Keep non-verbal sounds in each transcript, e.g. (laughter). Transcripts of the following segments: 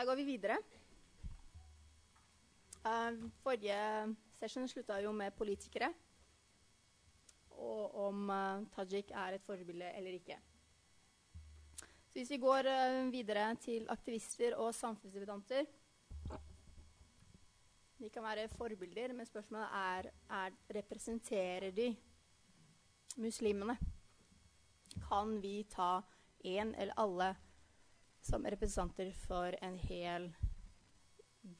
Da går vi videre. Uh, forrige session slutta jo med politikere. Og om uh, Tajik er et forbilde eller ikke. Så hvis vi går uh, videre til aktivister og samfunnsdebattanter De kan være forbilder, men spørsmålet er, er representerer de muslimene. Kan vi ta én eller alle som representanter for en hel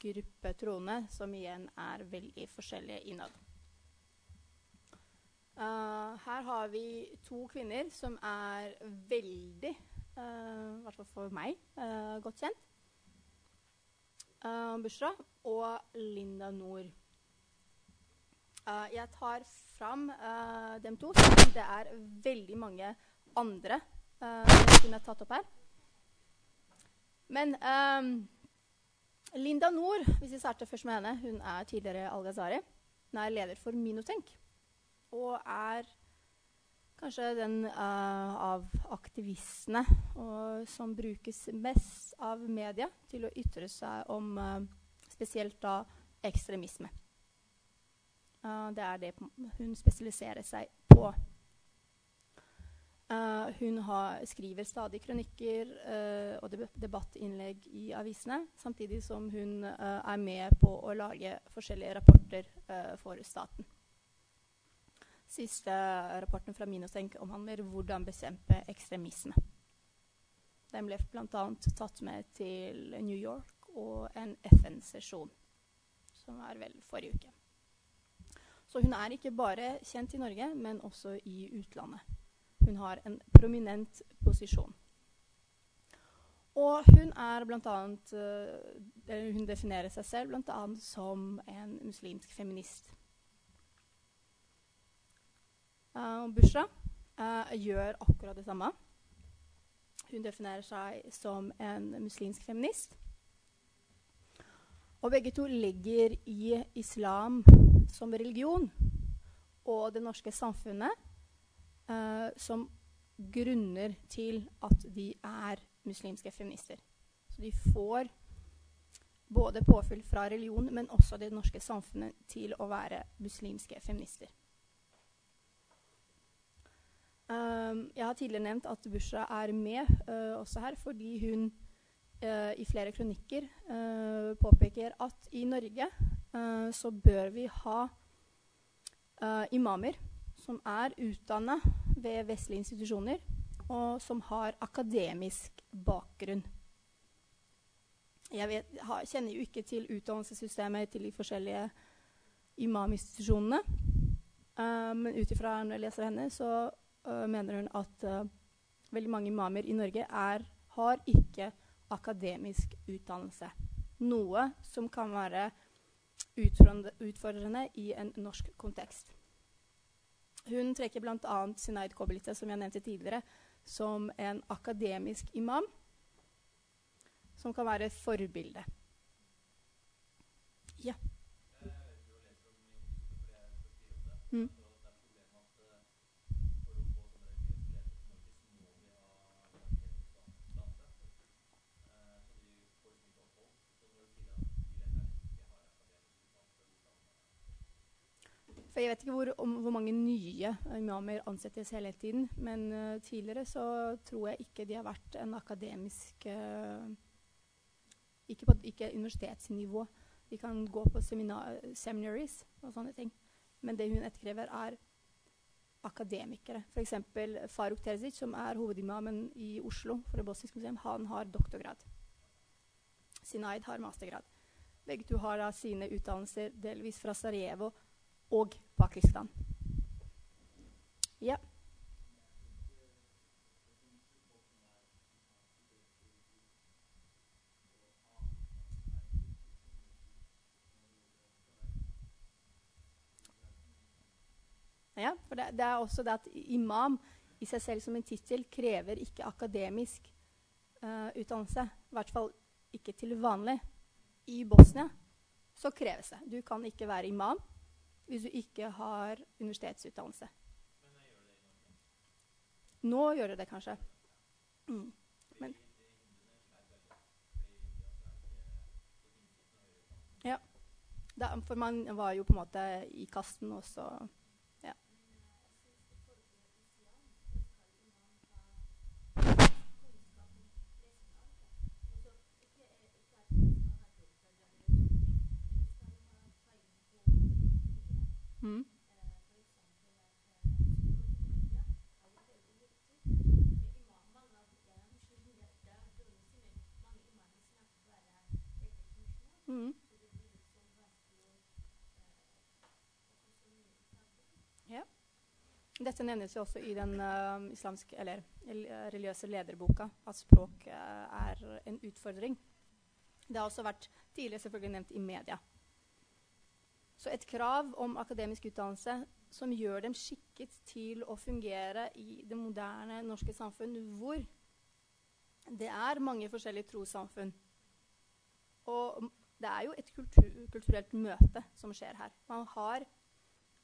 gruppe troende, som igjen er veldig forskjellige innad? Uh, her har vi to kvinner som er veldig Uh, I hvert fall for meg. Uh, godt kjent. Uh, Bushra og Linda Nord. jeg tar fram dem to. Det er veldig mange andre som kunne tatt opp her. Men um, Linda Nord, hvis vi starter først med henne, hun er tidligere Al-Ghazari. Hun er leder for Minotenk og er kanskje den uh, av aktivistene og, som brukes mest av media til å ytre seg om uh, spesielt da ekstremisme. Uh, det er det hun spesialiserer seg på. Hun har, skriver stadig kronikker og debattinnlegg i avisene, samtidig som hun er med på å lage forskjellige rapporter for staten. Siste rapporten fra Minotenk omhandler hvordan bekjempe ekstremisme. Den ble bl.a. tatt med til New York og en FN-sesjon, som var vel forrige uke. Så hun er ikke bare kjent i Norge, men også i utlandet. Hun har en prominent posisjon. Og hun blant annet, uh, Hun definerer seg selv bl.a. som en muslimsk feminist. Uh, Bushra uh, gjør akkurat det samme. Hun definerer seg som en muslimsk feminist. Og begge to ligger i islam som religion og det norske samfunnet uh, som grunner til at de er muslimske feminister. Så de får både påfyll fra religion, men også det norske samfunnet til å være muslimske feminister. Um, jeg har tidligere nevnt at Busha er med uh, også her fordi hun uh, i flere kronikker uh, påpeker at i Norge så bør vi ha imamer som er utdanna ved vestlige institusjoner, og som har akademisk bakgrunn. Jeg vet, kjenner jo ikke til utdannelsessystemet til de forskjellige imaminstitusjonene, men ut ifra når jeg leser henne, så uh, mener hun at uh, veldig mange imamer i Norge er, har ikke akademisk utdannelse. Noe som kan være utfordrende i en norsk kontekst. Hun trekker bl.a. Sinaid Kobilite, som jeg nevnte tidligere, som en akademisk imam som kan være forbilde. Ja. Mm. For jeg vet ikke hvor, om, hvor mange nye imamer ansettes hele tiden. Men uh, tidligere så tror jeg ikke de har vært en akademisk uh, ikke på ikke universitetsnivå. De kan gå på seminar, seminaries og sånne ting. Men det hun etterkrever, er akademikere. F.eks. Faruk Terzic, som er hovedimamen i Oslo for det bosniske museum, han har doktorgrad. Sinaid har mastergrad. Begge to har da sine utdannelser delvis fra Sarajevo og Pakistan. Ja. Ja, for det, det, er også det at imam i seg selv som en tittel krever ikke akademisk uh, utdannelse. I hvert fall ikke til vanlig. I Bosnia så kreves det. Du kan ikke være imam hvis du ikke har universitetsutdannelse. Nå gjør det det kanskje. Mm. Men. Ja. Da, for man var jo på en måte i kasten også. Mm. Mm. Ja. Dette nevnes jo også i den uh, islamske, eller religiøse lederboka, at språk uh, er en utfordring. Det har også vært tidligere selvfølgelig nevnt i media. Så et krav om akademisk utdannelse som gjør dem skikket til å fungere i det moderne norske samfunn, hvor det er mange forskjellige trossamfunn. Og det er jo et kultur, kulturelt møte som skjer her. Man har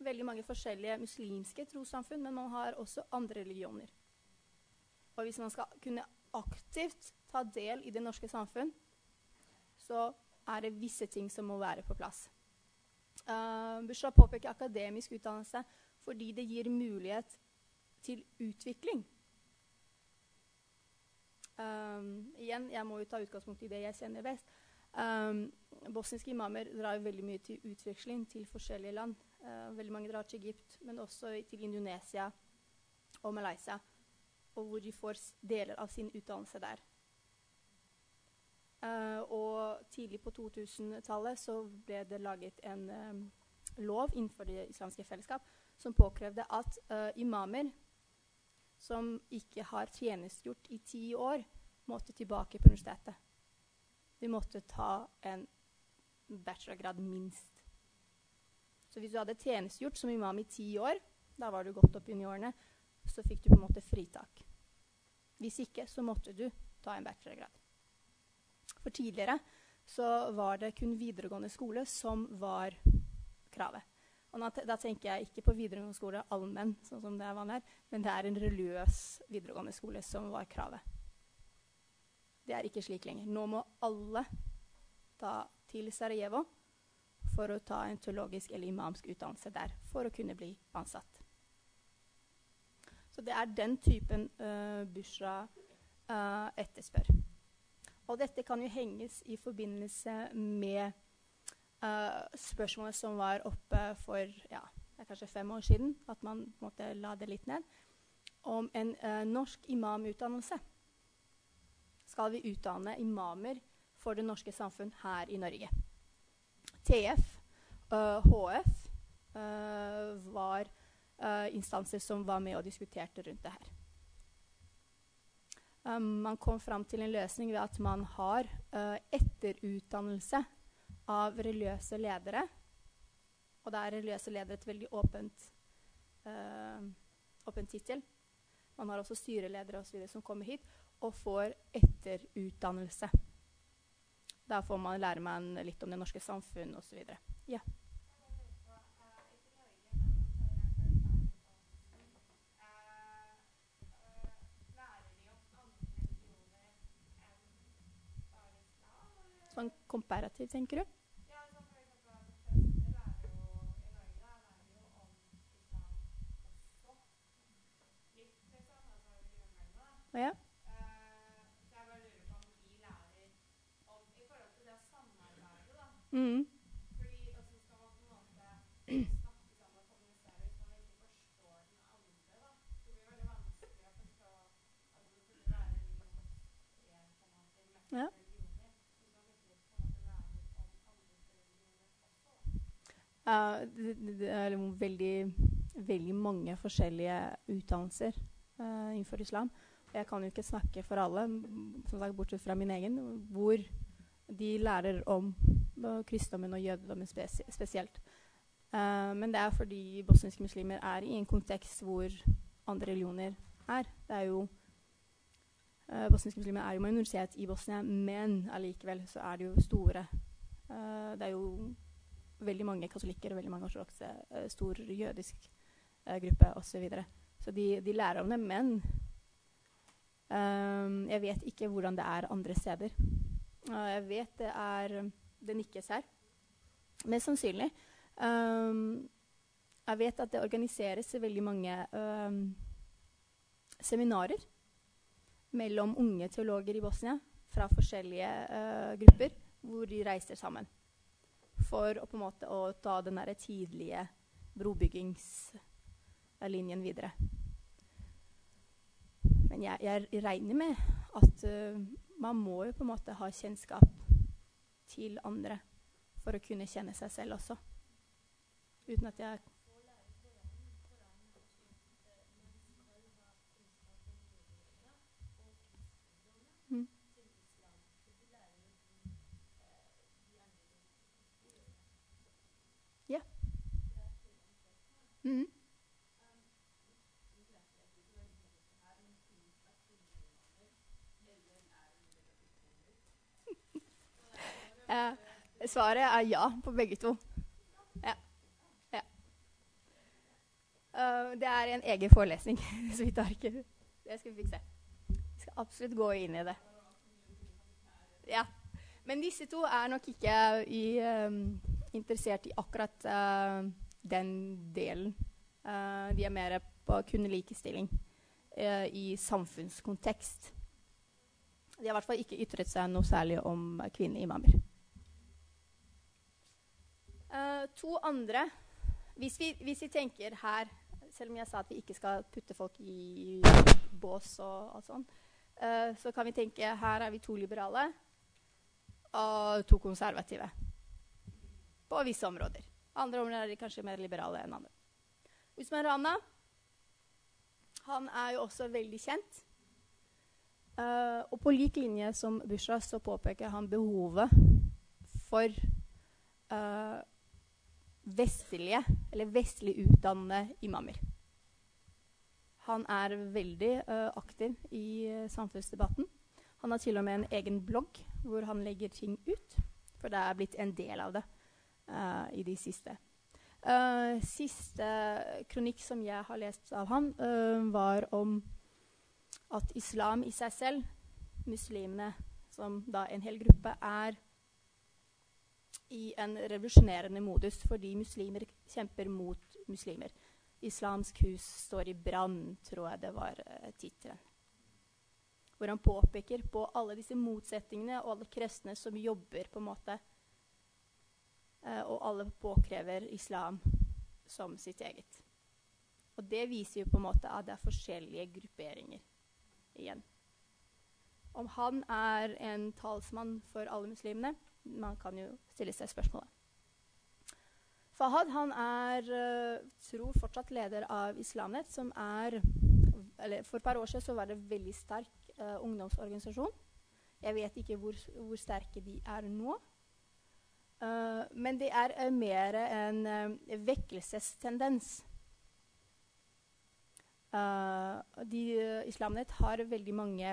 veldig mange forskjellige muslimske trossamfunn, men man har også andre religioner. Og hvis man skal kunne aktivt ta del i det norske samfunn, så er det visse ting som må være på plass. Uh, Bushra påpeker akademisk utdannelse fordi det gir mulighet til utvikling. Um, igjen, jeg må jo ta utgangspunkt i det jeg kjenner best. Um, bosniske imamer drar veldig mye til utveksling til forskjellige land. Uh, veldig mange drar til Egypt, men også til Indonesia og Malaysia. Og hvor de får deler av sin utdannelse der. Uh, og tidlig på 2000-tallet så ble det laget en um, lov innenfor det islamske fellesskap som påkrevde at uh, imamer som ikke har tjenestegjort i ti år, måtte tilbake på universitetet. De måtte ta en bachelorgrad minst. Så hvis du hadde tjenestegjort som imam i ti år, da var du godt opp i årene, så fikk du på en måte fritak. Hvis ikke, så måtte du ta en bachelorgrad. For tidligere så var det kun videregående skole som var kravet. Og da, tenker jeg ikke på videregående skole allmenn, sånn som det er vanlig her, men det er en religiøs videregående skole som var kravet. Det er ikke slik lenger. Nå må alle ta til Sarajevo for å ta en teologisk eller imamsk utdannelse der for å kunne bli ansatt. Så det er den typen uh, Bushra uh, etterspør. Og dette kan jo henges i forbindelse med uh, spørsmålet som var oppe for ja, kanskje fem år siden, at man måtte la det litt ned, om en uh, norsk imamutdannelse. Skal vi utdanne imamer for det norske samfunn her i Norge? TF, uh, HF var instanser som var med og diskuterte rundt det her. Um, man kom fram til en løsning ved at man har uh, etterutdannelse av religiøse ledere. Og da er religiøse ledere et veldig åpent, uh, åpent tittel. Man har også styreledere og så som kommer hit og får etterutdannelse. Da får man lære man litt om det norske samfunn osv. Ja. Sånn komparativt, tenker du? Ja, sånn for eksempel at de fleste lærer jo i Norge da, lærer jo om islam også. Litt, liksom. Altså grunnleggende. da. Ja. Uh, så jeg bare lurer på om de lærer om I forhold til det å samarbeide, da. Mm. Fordi altså, skal man på en måte snakke sammen og kommunisere hvis man ikke forstår den andre, da. Det blir veldig vanskelig å forstå Altså det burde være religionsfrihet på en måte. Ja. Uh, det, er veldig, veldig mange forskjellige utdannelser uh, innenfor islam. Jeg kan jo ikke snakke for alle, som sagt, bortsett fra min egen, hvor de lærer om uh, kristendommen og jødedommen spes spesielt. men det er fordi bosniske muslimer er i en kontekst hvor andre religioner er. Det er jo Bosniske muslimer er jo minoritet i Bosnia, men allikevel så er det jo store Det er jo veldig mange katolikker og veldig mange ortodokse, uh, stor jødisk uh, gruppe osv. Så, så de, de, lærer om det. Men um, jeg vet ikke hvordan det er andre steder. Uh, jeg vet det er Det nikkes her. Mest sannsynlig. Um, jeg vet at det organiseres veldig mange um, seminarer mellom unge teologer i Bosnia fra forskjellige uh, grupper, hvor de reiser sammen for å, på en måte, å ta den tidlige brobyggingslinjen videre. Men jeg, jeg regner med at uh, man må jo på en måte ha kjennskap til andre for å kunne kjenne seg selv også. Uten at jeg (laughs) Uh, svaret er ja på begge to. Ja. ja. Uh, det er en egen forelesning, (laughs) så vi tar ikke Det skal vi fikse. Vi skal absolutt gå inn i det. Ja. Men disse to er nok ikke i, um, interessert i akkurat uh, den delen. de er mer på kun likestilling i samfunnskontekst. De har i hvert fall ikke ytret seg noe særlig om kvinneimamer. Uh, to andre hvis vi, hvis vi, tenker her Selv om jeg sa at vi ikke skal putte folk i bås og alt sånn, uh, så kan vi tenke her er vi to liberale og to konservative. På visse områder. Andre områder er de kanskje mer liberale enn andre. Usman Rana han er jo også veldig kjent. Uh, og på lik linje som Bushra så påpeker han behovet for uh, vestlige, eller vestlig utdannede imamer. Han er veldig uh, aktiv i samfunnsdebatten. Han har til og med en egen blogg hvor han legger ting ut. For det er blitt en del av det uh, i de siste. siste kronikk som jeg har lest av han, var om at islam i seg selv, muslimene som da en hel gruppe, er i en revolusjonerende modus fordi muslimer kjemper mot muslimer. 'Islamsk hus står i brann', tror jeg det var uh, tittelen. Hvor han påpeker på alle disse motsetningene og alle kristne som jobber på en måte uh, Og alle påkrever islam som sitt eget. Og det viser jo på en måte at det er forskjellige grupperinger igjen. Om han er en talsmann for alle muslimene, man kan jo stille seg spørsmålet. Fahad han er, uh, tror fortsatt leder av Islamnett, som er For et par år siden så var det en veldig sterk uh, ungdomsorganisasjon. Jeg vet ikke hvor, hvor, sterke de er nå. Uh, men det er uh, mer en uh, vekkelsestendens. de, Islamnet har veldig mange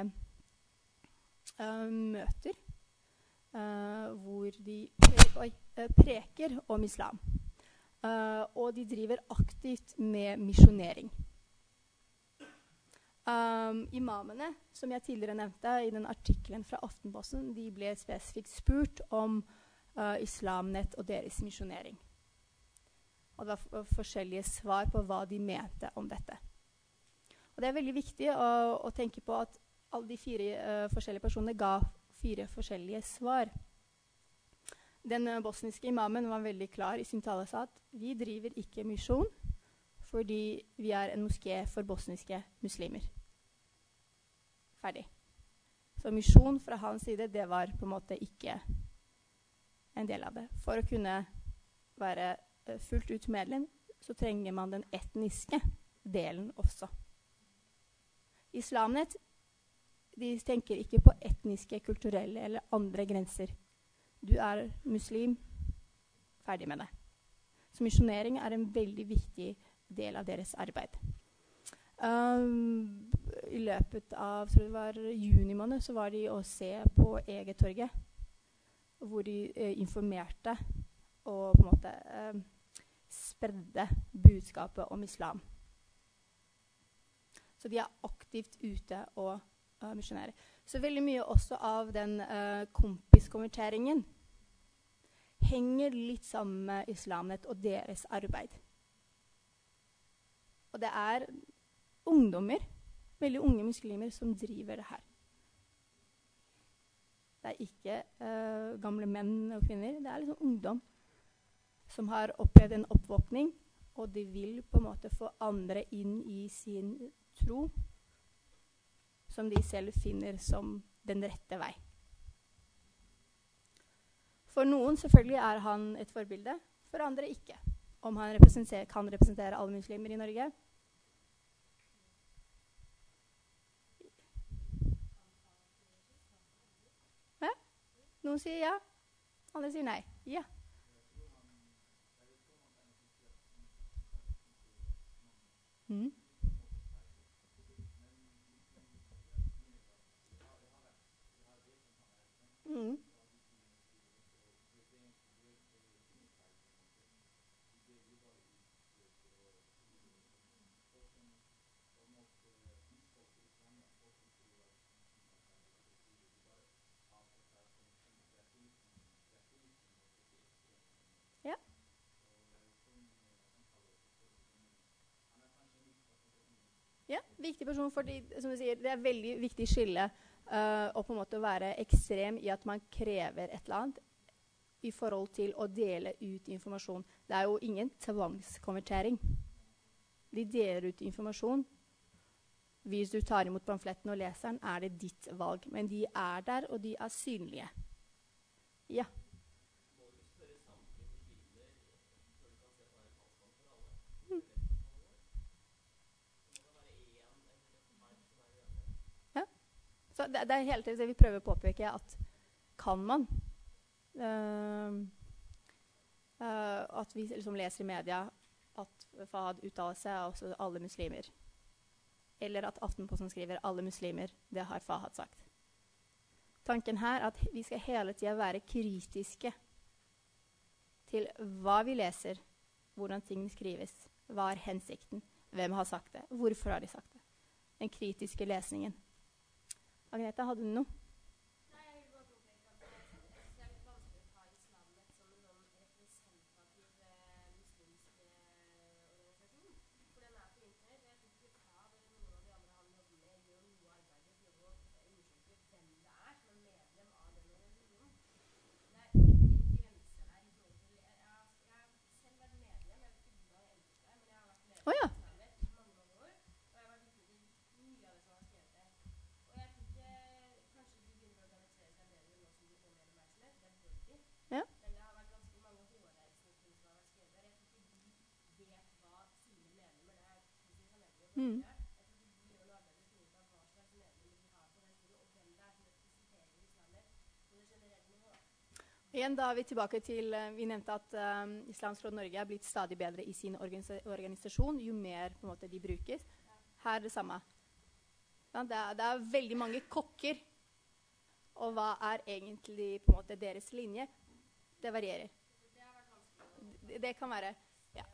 møter Uh, hvor de uh, preker om islam. Uh, og de driver aktivt med misjonering. Um, imamene, som jeg tidligere nevnte i den artikkelen fra Aftenposten, de ble spesifikt spurt om Islamnett og deres misjonering. Og det var forskjellige svar på hva de mente om dette. Og det er veldig viktig å, å tenke på at alle de fire forskjellige personene ga fire forskjellige svar. Den eh, bosniske imamen var veldig klar i sin tale sa at vi driver ikke misjon fordi vi er en moské for bosniske muslimer. Ferdig. Så misjon fra hans side det var på en måte ikke en del av det. For å kunne være uh, fullt ut medlem så trenger man den etniske delen også. Islamnet de tenker ikke på etniske, kulturelle eller andre grenser. Du er muslim. Ferdig med det. Så misjonering er en veldig viktig del av deres arbeid. Um, I løpet av tror det var juni måned så var de å se på Egetorget, hvor de eh, informerte og på en måte eh, spredde budskapet om islam. Så de er aktivt ute og uh, misjonærer. Så veldig mye også av den uh, kompiskonverteringen henger litt sammen med islamet og deres arbeid. Og det er ungdommer, veldig unge muslimer, som driver det her. Det er ikke uh, gamle menn og kvinner. Det er liksom ungdom som har opplevd en oppvåkning, og de vil på en måte få andre inn i sin tro, som de selv finner som den rette vei. For noen selvfølgelig er han et forbilde, for andre ikke. Om han kan representere alle muslimer i Norge. Noen sier ja, alle sier nei. Ja. Mm. Mm. Ja. Ja, viktig person fordi, som du sier, det er veldig viktig skille uh, å på en måte være ekstrem i at man krever et eller annet i forhold til å dele ut informasjon. Det er jo ingen tvangskonvertering. De deler ut informasjon. Hvis du tar imot pamfletten og leser den, er det ditt valg. Men de er der, og de er synlige. Ja. Så det, er hele tiden det vi prøver å påpeke, at kan man uh, uh, At vi liksom leser i media at Fahad uttaler seg også alle muslimer. Eller at Aftenposten skriver 'alle muslimer'. Det har Fahad sagt. Tanken her er at vi skal hele tida være kritiske til hva vi leser, hvordan ting skrives, hva er hensikten, hvem har sagt det, hvorfor har de sagt det. Den kritiske lesningen. Agnete, hadde du noe? Å oh, ja. Mm. Igjen da er vi tilbake til uh, Vi nevnte at um, Islamsk Råd Norge er blitt stadig bedre i sin organisa organisasjon jo mer måte, de brukes. Her er det samme. Ja, det, er, det, er, veldig mange kokker. Og hva er egentlig måte deres linje? Det varierer. Det, det kan være Ja.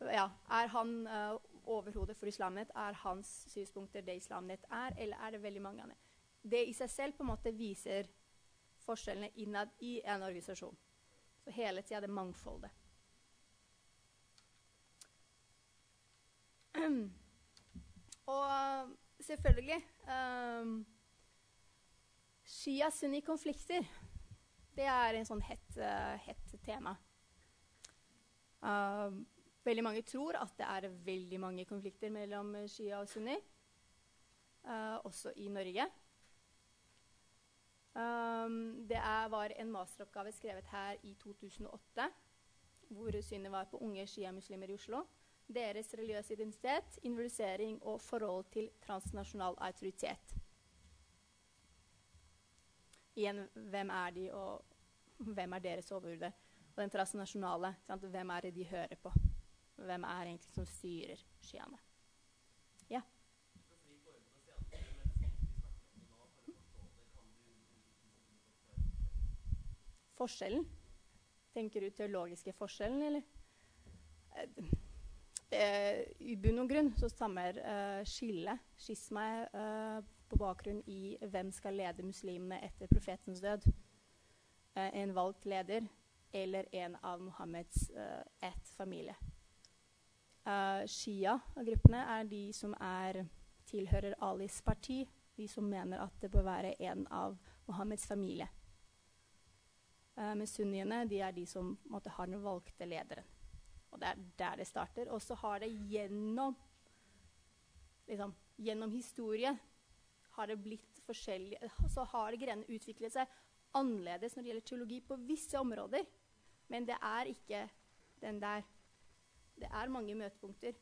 ja. Er han uh, overhodet for Islamnet? Er hans synspunkter det Islamnet er, eller er det veldig mange andre? Det i seg selv på en måte viser forskjellene innad i en organisasjon. Så hele tida det mangfoldet. (clears throat) Og selvfølgelig um, Shia-sunni-konflikter. Det er en sånn hett, uh, het tema. Uh, Veldig mange tror at det er veldig mange konflikter mellom Shia og Sunni, uh, også i Norge. Um, det er, var en masteroppgave skrevet her i 2008, hvor synet var på unge sjiamuslimer i Oslo. Deres religiøse identitet, individualisering og forhold til transnasjonal autoritet. Igjen, hvem er de, og hvem er deres overhode? Og den transnasjonale, sant? hvem er det de hører på? Hvem er egentlig som styrer sjiaene? Ja. Forskjellen? Tenker du teologiske forskjellen, eller? Eh, I bunn og grunn så stammer uh, skillet, skismaet, uh, på bakgrunn i hvem skal lede muslimene etter profetens død. Uh, en valgt leder eller en av Mohammeds uh, ett familie. Shia-gruppene er de som er, tilhører Alis parti, de som mener at det bør være en av Mohammeds familie. Uh, men sunniene de er de som måtte, har den valgte lederen. Og det er der det starter. Og så har det gjennom, liksom, gjennom historie har det blitt forskjellig Så har grenene utviklet seg annerledes når det gjelder teologi på visse områder. Men det er ikke den der. Det er mange møtepunkter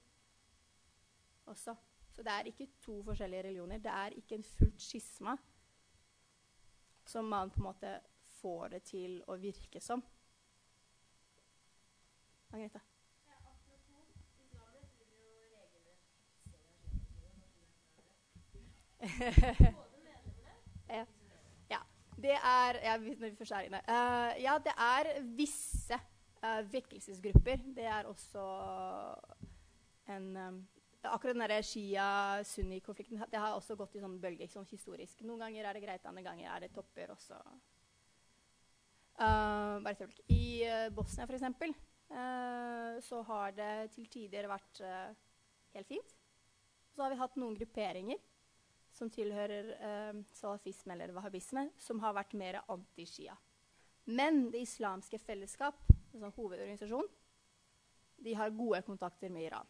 også. Så det er ikke to forskjellige religioner. Det er ikke en fullt skisma som man på en måte får det til å virke som. Agneta? ja. ja. Det er ja, når vi først er inne. Uh, ja, det er visse uh, vekkelsesgrupper. Det er også en um, Akkurat den der Shia-Sunni-konflikten det har også gått i sånn bølge sånn historisk. Noen ganger er det greit, andre ganger er det topper også. Uh, bare et. I uh, Bosnia, f.eks., uh, så har det til tider vært uh, helt fint. Så har vi hatt noen grupperinger som tilhører salafisme eller wahhabisme, som har vært mer anti-Shia. Men Det islamske fellesskap, en sånn de har gode kontakter med Iran.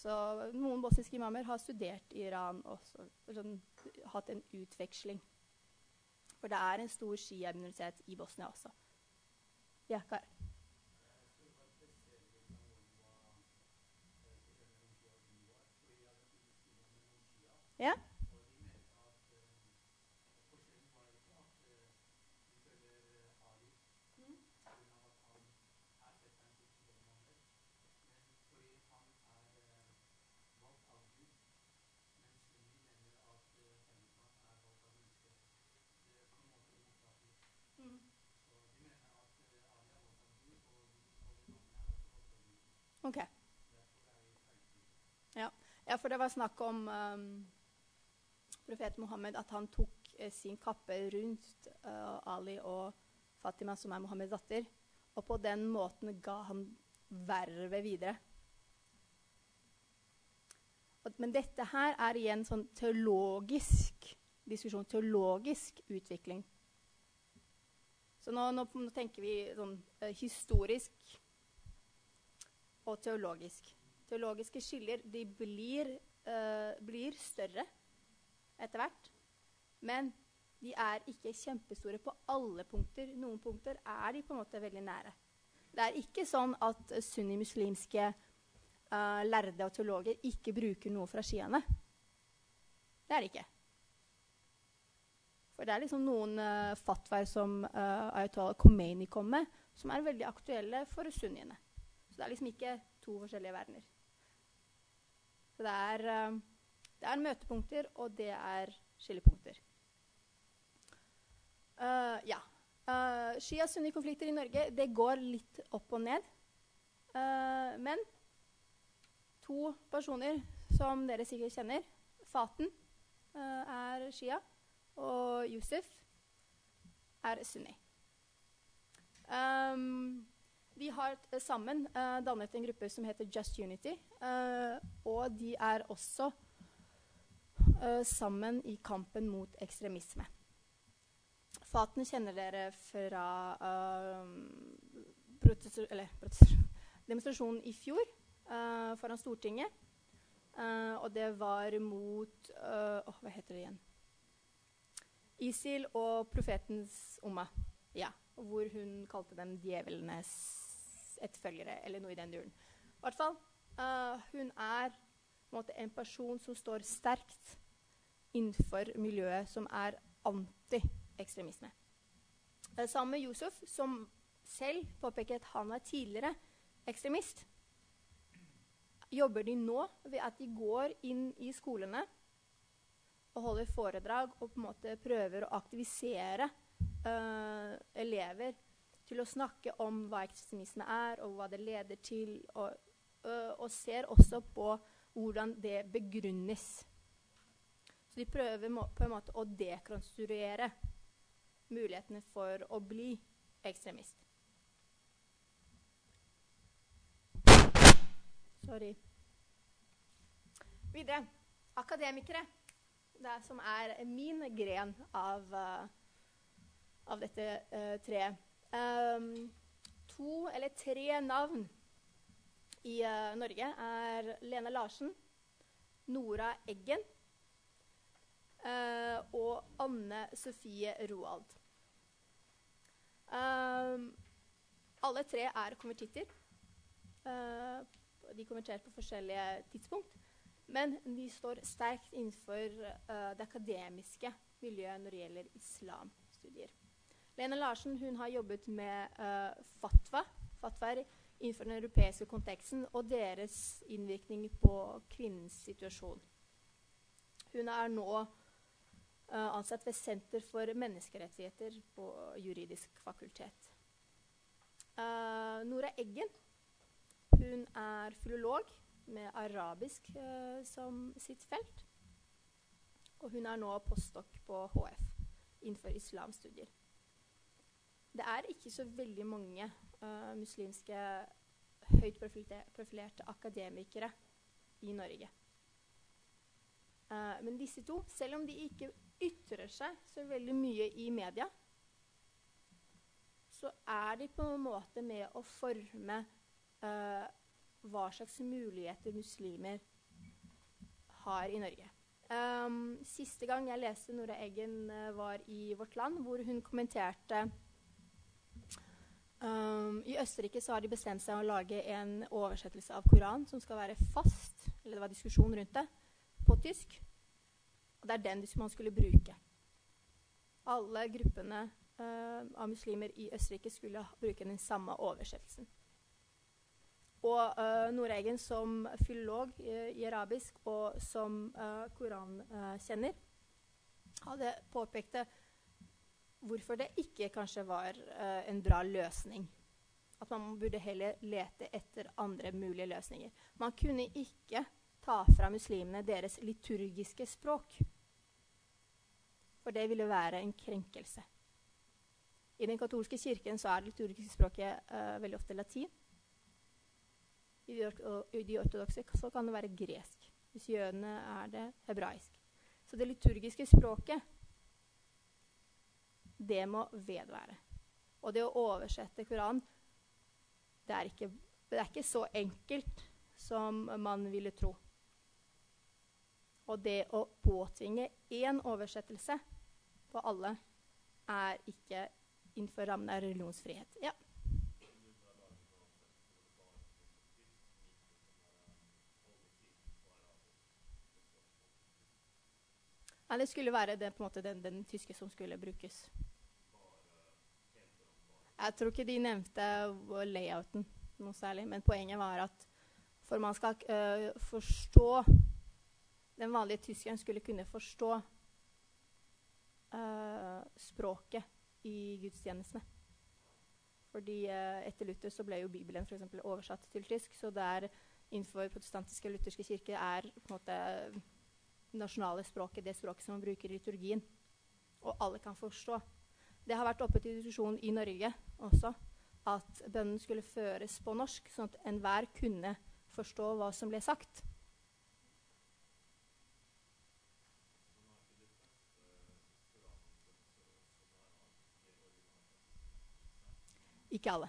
Så noen bosniske imamer har studert i Iran og sånn, hatt en utveksling. For det er en stor shia-minoritet i Bosnia også. Ja, Kar? Ja? Ok. Ja. ja. for det var snakk om um, profet Mohammed, at han tok eh, sin kappe rundt uh, Ali og Fatima, som er Mohammeds datter, og på den måten ga han vervet videre. Og, men dette her er igjen sånn teologisk diskusjon, teologisk utvikling. Så nå, nå, nå tenker vi sånn uh, historisk og teologisk. Teologiske skiller de blir, uh, blir større etter hvert. Men de er ikke kjempestore på alle punkter. Noen punkter er de på en måte veldig nære. Det er ikke sånn at sunnimuslimske uh, lærde og teologer ikke bruker noe fra skiene. Det er det ikke. For det er liksom noen uh, fatwaer som uh, Ayatollah Khomeini kom med, som er veldig aktuelle for sunniene. Så det er liksom ikke to forskjellige verdener. Så det er, uh, det er møtepunkter, og det er skillepunkter. Uh, ja. Uh, Shia-sunni-konflikter i Norge det går litt opp og ned. Uh, men to personer som dere sikkert kjenner, Faten er shia, og Yusuf er sunni. Um, de har uh, sammen uh, dannet en gruppe som heter Just Unity. Uh, og de er også sammen i kampen mot ekstremisme. Faten kjenner dere fra eller, demonstrasjonen i fjor foran Stortinget. og det var mot oh, Hva heter det igjen? ISIL og profetens Umma. Ja, hvor hun kalte dem djevelenes etterfølgere, eller noe i den duren. I hvert fall, uh, hun er en, måte, en person som står sterkt innenfor miljøet som er anti-ekstremisme. Uh, sammen med Yusuf, som selv påpeker at han er tidligere ekstremist, jobber de nå ved at de går inn i skolene og holder foredrag og på en måte prøver å aktivisere uh, elever til å snakke om hva ekstremisme er, og hva det leder til, og, og ser også på hvordan det begrunnes. Så de prøver på en måte å dekonstruere mulighetene for å bli ekstremist. Sorry. Videre. Akademikere. Det som er min gren av, uh, av dette uh, treet. Um, to eller tre navn i uh, Norge er Lene Larsen, Nora Eggen og Anne Sofie Roald. Um, alle tre er konvertitter. de konverterte på forskjellige tidspunkt. Men de står sterkt innenfor uh, det akademiske miljøet når det gjelder islamstudier. Lene Larsen hun har jobbet med uh, fatwa, fatwaer innenfor den europeiske konteksten og deres innvirkning på kvinnens situasjon. Hun er nå uh, ansatt ved Senter for menneskerettigheter på juridisk fakultet. Nora Eggen hun er filolog med arabisk som sitt felt. Og hun er nå postdok på HF innenfor islamstudier. Det er ikke så veldig mange uh, muslimske høyt profilerte akademikere i Norge. Uh, men disse to, selv om de ikke ytrer seg så veldig mye i media, så er de på en måte med å forme uh, hva slags muligheter muslimer har i Norge. Um, siste gang jeg leste Nora Eggen, var i Vårt Land, hvor hun kommenterte um, I Østerrike så har de bestemt seg å lage en oversettelse av Koran som skal være fast, eller det var diskusjon rundt det, på tysk. Og det er den man skulle bruke. Alle gruppene uh, av muslimer i Østerrike skulle bruke den samme oversettelsen. Og uh, Noregen som filolog uh, i arabisk og som uh, korankjenner hadde påpekt hvorfor det ikke kanskje var en bra løsning. At man burde heller lete etter andre mulige løsninger. Man kunne ikke ta fra muslimene deres liturgiske språk. For det ville være en krenkelse. I den katolske kirken så er det liturgiske språket veldig ofte latin. I de, de ortodokse kan det være gresk. Hvis jødene er det hebraisk. Så det liturgiske språket, det må vedvære. Og det å oversette Koranen, det er ikke, det er ikke så enkelt som man ville tro. Og det å påtvinge én oversettelse på alle er ikke innenfor rammen av religionsfrihet. Ja. Nei, det skulle være det, måte, den, den, tyske som skulle brukes. Jeg tror ikke de nevnte layouten noe særlig, men poenget var at for man skal uh, forstå Den vanlige tyskeren skulle kunne forstå uh, språket i gudstjenestene. Fordi uh, etter Luther så ble jo Bibelen for eksempel, oversatt til tysk. Så der innenfor protestantiske og lutherske kirker er på en måte nasjonale språket, det språket som man bruker i liturgien. Og alle kan forstå. Det har vært oppe til diskusjon i Norge også at bønnen skulle føres på norsk, sånn at enhver kunne forstå hva som ble sagt. Ikke alle.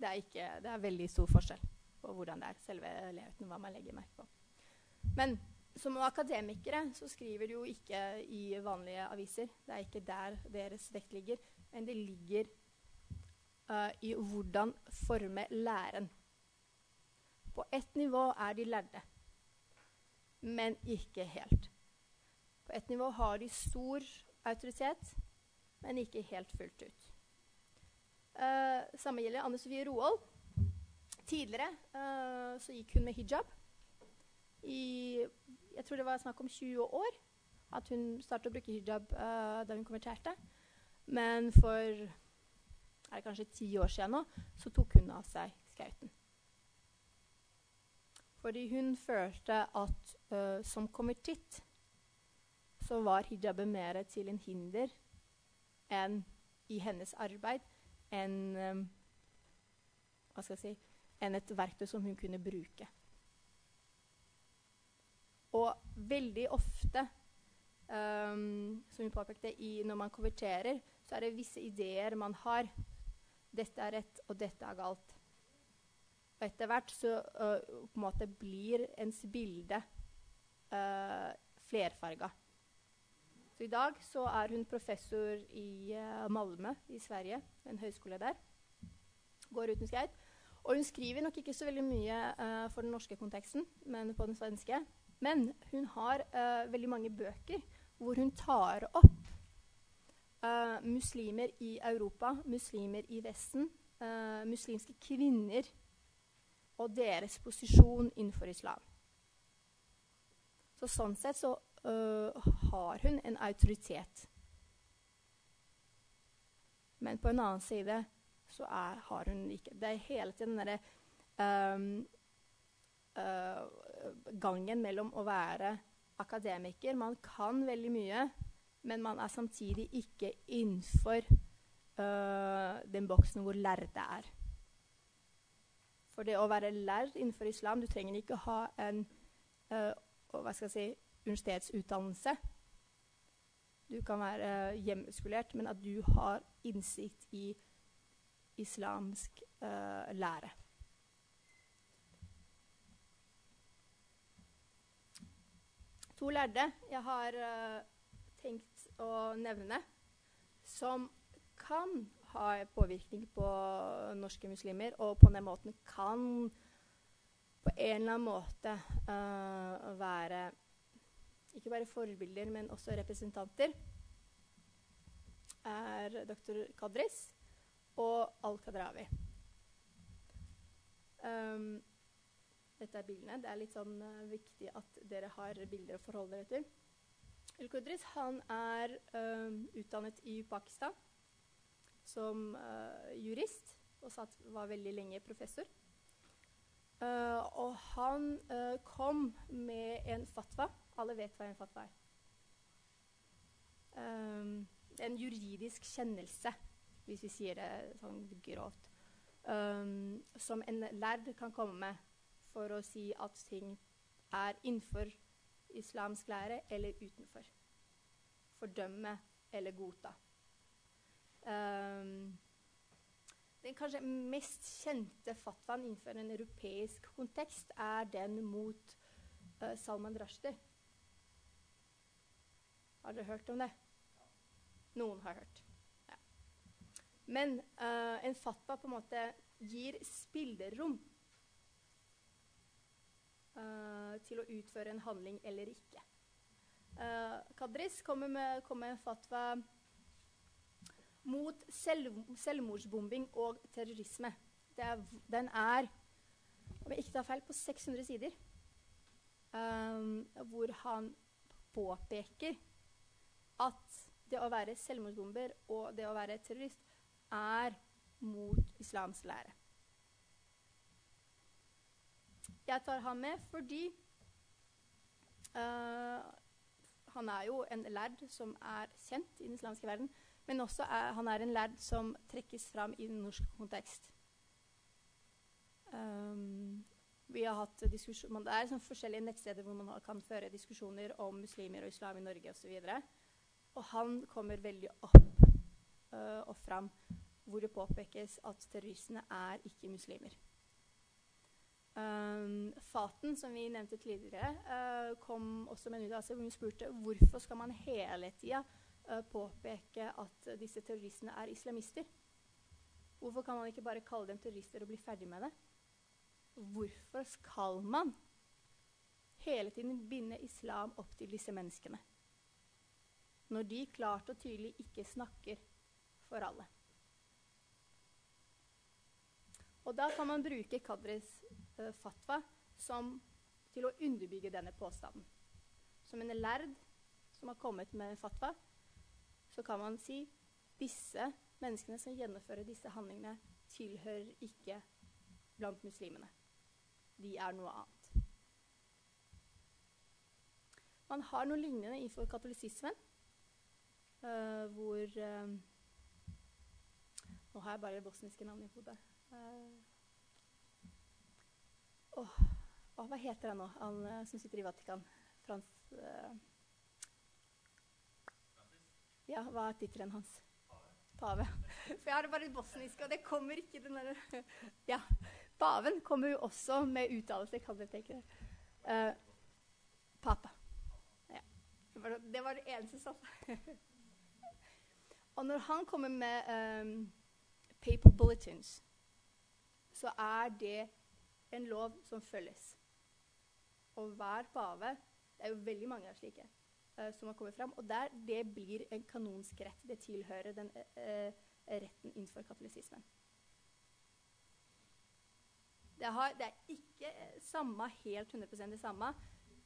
Det er, ikke, det er veldig stor forskjell på hvordan det er, selve leiligheten, hva man legger merke på. Men som akademikere så skriver de jo ikke i vanlige aviser. Det er ikke der deres vekt ligger. Men det ligger uh, i hvordan forme læren. På ett nivå er de lærde, men ikke helt. På ett nivå har de stor autoritet, men ikke helt fullt ut. Uh, samme gjelder Anne Sofie Roald. Tidligere uh, så gikk hun med hijab. I jeg tror det var snakk om 20 år at hun startet å bruke hijab uh, da hun konverterte. Men for er det kanskje ti år siden nå, så tok hun av seg skauten. Fordi hun følte at uh, som konvertitt så var hijabet mer til en hinder enn i hennes arbeid enn um, hva skal jeg si, enn et verktøy som hun kunne bruke. Og veldig ofte, um, som hun påpekte, i, når man konverterer, så er det visse ideer man har. Dette er rett, og dette er galt. Og etter hvert så uh, på en måte blir ens bilde uh, flerfarga. Så I dag så er hun professor i uh, Malmö i Sverige, en høyskole der. Går uten skate. Og hun skriver nok ikke så veldig mye uh, for den norske konteksten, men på den svenske. Men hun har uh, veldig mange bøker hvor hun tar opp uh, muslimer i Europa, muslimer i Vesten, muslimske kvinner og deres posisjon innenfor islam. Så sånn sett så har hun en autoritet. Men på en annen side så er, har hun ikke Det er hele tiden den derre um, uh, gangen mellom å være akademiker Man kan veldig mye, men man er samtidig ikke innenfor uh, den boksen hvor lærde er. For det å være lærd innenfor islam Du trenger ikke ha en uh, hva skal jeg si, universitetsutdannelse. Du kan være hjemmeskolert, men at du har innsikt i islamsk uh, lære. To lærde jeg har uh, tenkt å nevne, som kan ha påvirkning på norske muslimer, og på den måten kan på en eller annen måte uh, være ikke bare forbilder, men også representanter, er dr. Kadris og Al-Kadrawi. Um, dette er bildene. Det er litt sånn uh, viktig at dere har bilder å forholde dere til. Al-Qudris er uh, utdannet i Pakistan som uh, jurist og satt, var veldig lenge professor. Og han kom med en fatwa. Alle vet hva en fatwa er. Um, en juridisk kjennelse hvis vi sier det sånn grovt, um, som en lærd kan komme med for å si at ting er innenfor islamsk lære eller utenfor. Fordømme eller godta. Um, den kanskje mest kjente fatwaen innenfor en europeisk kontekst er den mot uh, Salman Rushdie. Har dere hørt om det? Noen har hørt. Men uh, en fatwa på en måte gir spillerom uh, til å utføre en handling eller ikke. Uh, Kadris kommer med, kommer med en fatwa mot selv, selvmordsbombing og terrorisme. Er, den er, om jeg ikke tar feil, på 600 sider. Um, hvor han påpeker at det å være selvmordsbomber og det å være terrorist er mot islams lære. Jeg tar ham med fordi uh, han er jo en lærd som er kjent i den islamske verden, men også er, han er en lærd som trekkes fram i den norske kontekst. Um, vi har hatt diskusjon, Det er sånn forskjellige nettsteder hvor man kan føre diskusjoner om muslimer og islam i Norge osv. Og, og han kommer veldig opp uh, og fram hvor det påpekes at terroristene er ikke muslimer. Um, Faten, som vi nevnte tidligere, uh, kom også med en uttalelse hvor hun spurte hvorfor skal man hele tida uh, påpeke at disse terroristene er islamister. Hvorfor kan man ikke bare kalle dem terrorister og bli ferdig med det? Hvorfor skal man hele tiden binde islam opp til disse menneskene? Når de klart og tydelig ikke snakker for alle. Og da kan man bruke Kadris fatwa som, til å underbygge denne påstanden. Som en lærd som har kommet med fatwa, så kan man si disse menneskene som gjennomfører disse handlingene, tilhører ikke blant muslimene. De er noe annet. Man har noe lignende innenfor katolisismen, uh, hvor uh, Nå har jeg bare bosniske navn i hodet. Uh, oh, oh, hva heter han nå, han uh, som sitter i Vatikan? Frans uh, Ja, hva er tittelen hans? Pave. (laughs) For jeg har det bare bosnisk, og det kommer ikke den derre (laughs) Ja. Paven kommer jo også med uttalelse, kan dere tenke dere. papa. Ja. Det var det eneste som (laughs) Og når han kommer med um, paper bulletins, så er det en lov som følges. Og hver pave Det er jo veldig mange av slike uh, som har kommet fram. Og der, det blir en kanonsk rett. Det tilhører den uh, retten innenfor katolisismen. Det, har, det, er ikke samme, helt 100% det samme,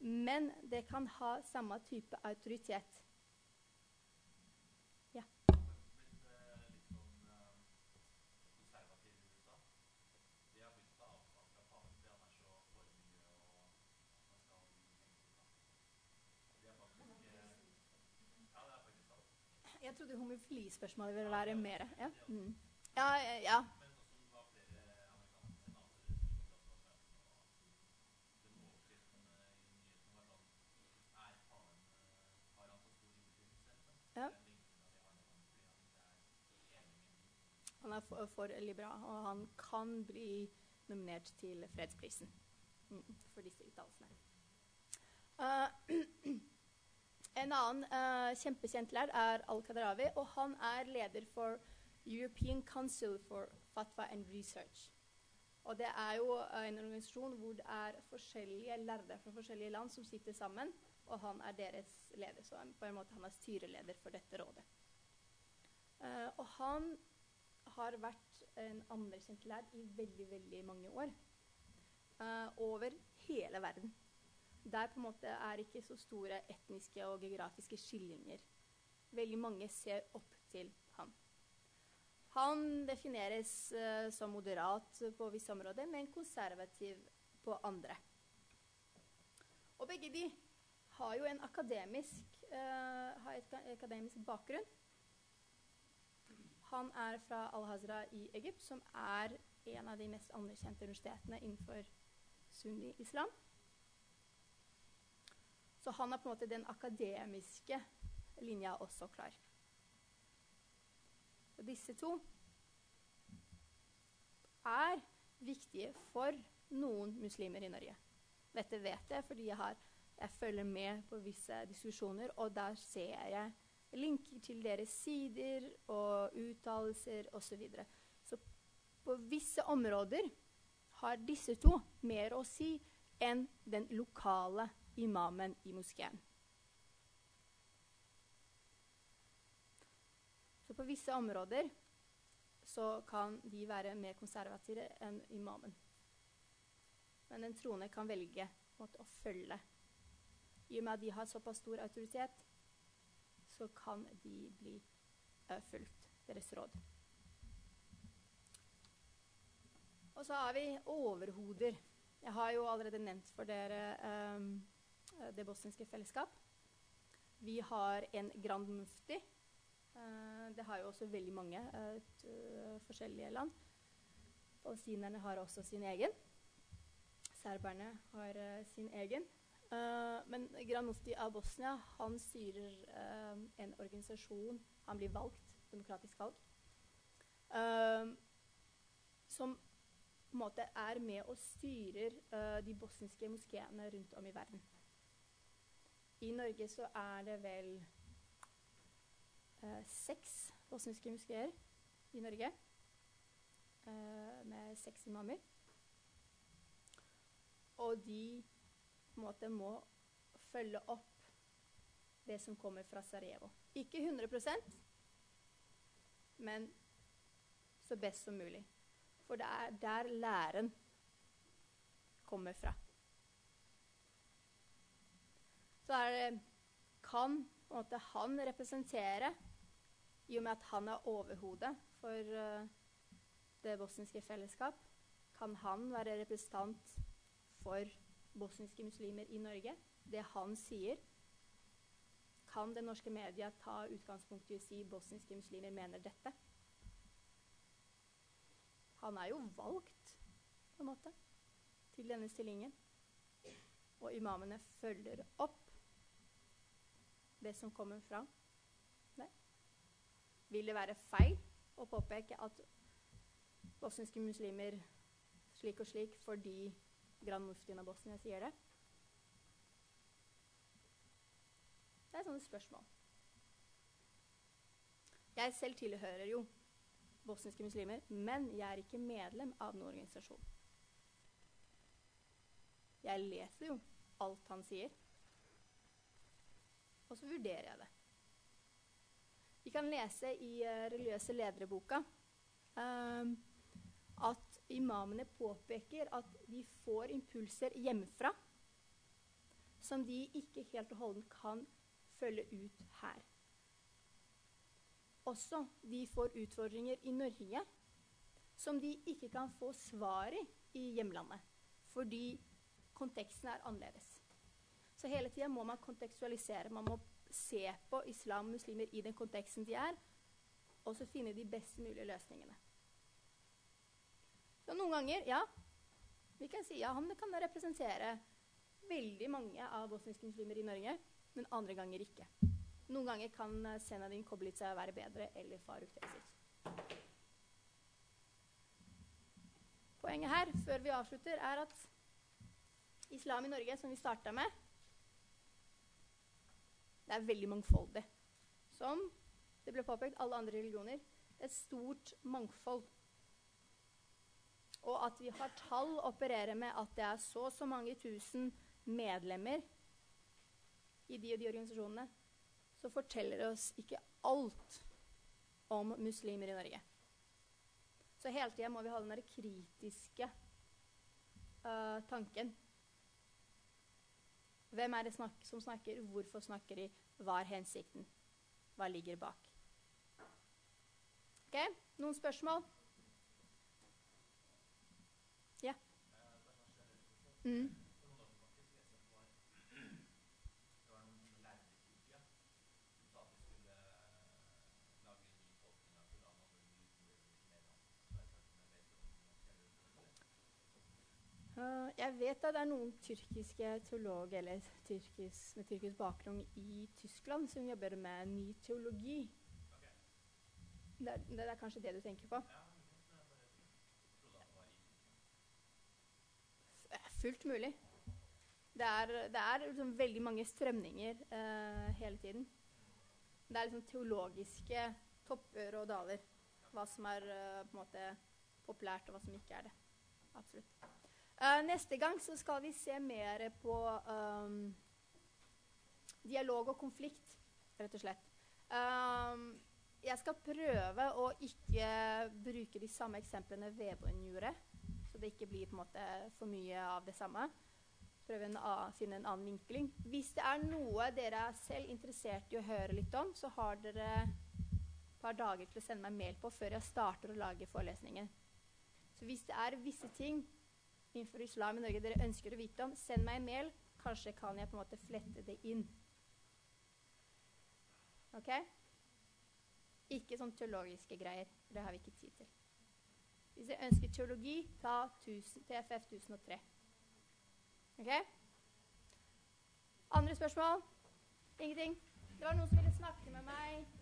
men det kan ha samme type autoritet. Jeg trodde homofilispørsmålet ville være mer. Ja, mm. ja. ja. ja. Han er for, for liberal, og han kan bli nominert til fredsprisen mm, for disse uttalelsene. Uh, (clears throat) En annen uh, kjempekjent lærer er Al-Qadrawi, og han er leder for European Council for Fatwa and Research. Og Det er jo uh, en organisasjon hvor det er forskjellige lærere fra forskjellige land som sitter sammen, og han er deres leder. Så han, på en måte han er styreleder for dette rådet. Uh, og han har vært en anerkjent lærer i veldig, veldig mange år. over hele verden der på en måte er ikke så store etniske og geografiske skillinger. Veldig mange ser opp til han. Han defineres uh, som moderat på visse områder, men konservativ på andre. Og begge de har jo en akademisk, uh, et akademisk bakgrunn. Han er fra Al-Hazra i Egypt, som er en av de mest anerkjente universitetene innenfor sunni-islam. Så han har på en måte den akademiske linja også klar. Og disse to er viktige for noen muslimer i Norge. Dette vet jeg fordi jeg, har, jeg følger med på visse diskusjoner, og der ser jeg linker til deres sider og uttalelser osv. Så, videre. så på visse områder har disse to mer å si enn den lokale imamen i moskeen. Så på visse områder så kan de være mer konservative enn imamen. Men den troende kan velge måte, å følge. I og med at de har såpass stor autoritet, så kan de bli uh, fulgt deres råd. Og så har vi overhoder. Jeg har jo allerede nevnt for dere um, det bosniske fellesskap. Vi har en grand mufti. Eh, det har jo også veldig mange uh, forskjellige land. Palestinerne har også sin egen. Serberne har sin egen. Men Grand Mufti av Bosnia han styrer en organisasjon Han blir valgt, demokratisk valg, som på en måte er med og styrer de bosniske moskeene rundt om i verden. I Norge så er det vel eh, seks bosniske muskeer i Norge. Eh, med seks imamer. Og de måte må følge opp det som kommer fra Sarajevo. Ikke 100% men så best som mulig. For det er der læren kommer fra. Så det, kan måte, han representere, i og med at han er overhodet for uh, det bosniske fellesskap, kan han være representant for bosniske muslimer i Norge. Det han sier, kan det norske media ta utgangspunkt i å si bosniske muslimer mener dette. Han er jo valgt, på en måte, til denne stillingen. Og imamene følger opp det som kommer fram. Nei. Vil det være feil å påpeke at bosniske muslimer slik og slik fordi Grand Muftien av Bosnia sier det? Det er sånne spørsmål. Jeg selv tilhører jo bosniske muslimer, men jeg er ikke medlem av noen organisasjon. Jeg leser jo alt han sier, og så vurderer jeg det. Vi kan lese i uh, religiøse ledere-boka um, at imamene påpeker at de får impulser hjemmefra som de ikke helt og holdent kan følge ut her. Også de får utfordringer i Norge som de ikke kan få svar i i hjemlandet, fordi konteksten er annerledes. Så hele tida må man kontekstualisere. Man må se på islam og muslimer i den konteksten de er, og så finne de best mulige løsningene. Så noen ganger, ja, vi kan si ja, han kan representere veldig mange av bosniske muslimer i Norge, men andre ganger ikke. Noen ganger kan eh, Senadin Koblica være bedre, eller Faruk Tesic. Poenget her, før vi avslutter, er at islam i Norge, som vi starta med, det er veldig mangfoldig. Som det ble påpekt, alle andre religioner. Et stort mangfold. Og at vi har tall å operere med at det er så og så mange tusen medlemmer i de og de organisasjonene, så forteller det oss ikke alt om muslimer i Norge. Så hele tida må vi ha den der kritiske uh, tanken. Hvem er det snak som snakker? Hvorfor snakker de? Hva er hensikten? Hva ligger bak? Ok, Noen spørsmål? Ja? Mm. Uh, jeg vet at det er noen tyrkiske teologer eller tyrkis, med tyrkisk bakgrunn i Tyskland som jobber med ny teologi. Okay. Det, er, det, er, kanskje det du tenker på? Ja, det fullt mulig. Det er, det er liksom veldig mange strømninger uh, hele tiden. Det er liksom teologiske topper og daler. Hva som er uh, på en måte populært, og hva som ikke er det. Absolutt. Uh, neste gang så skal vi se mer på um, dialog og konflikt, rett og slett. Um, jeg skal prøve å ikke bruke de samme eksemplene Vebjørn gjorde, så det ikke blir måte for mye av det samme. Prøve å finne en annen vinkling. Hvis det er noe dere er selv interessert i å høre litt om, så har dere et par dager til å sende meg mail på før jeg starter å lage forelesningen. Så hvis det er visse ting innenfor islam i Norge dere ønsker å vite om, send meg en mail. Kanskje kan jeg på en måte flette det inn. Ok? Ikke sånn teologiske greier. Det har vi ikke tid til. Hvis dere ønsker teologi, ta TFF 1003. Ok? Andre spørsmål? Ingenting? Det var noen som ville snakke med meg.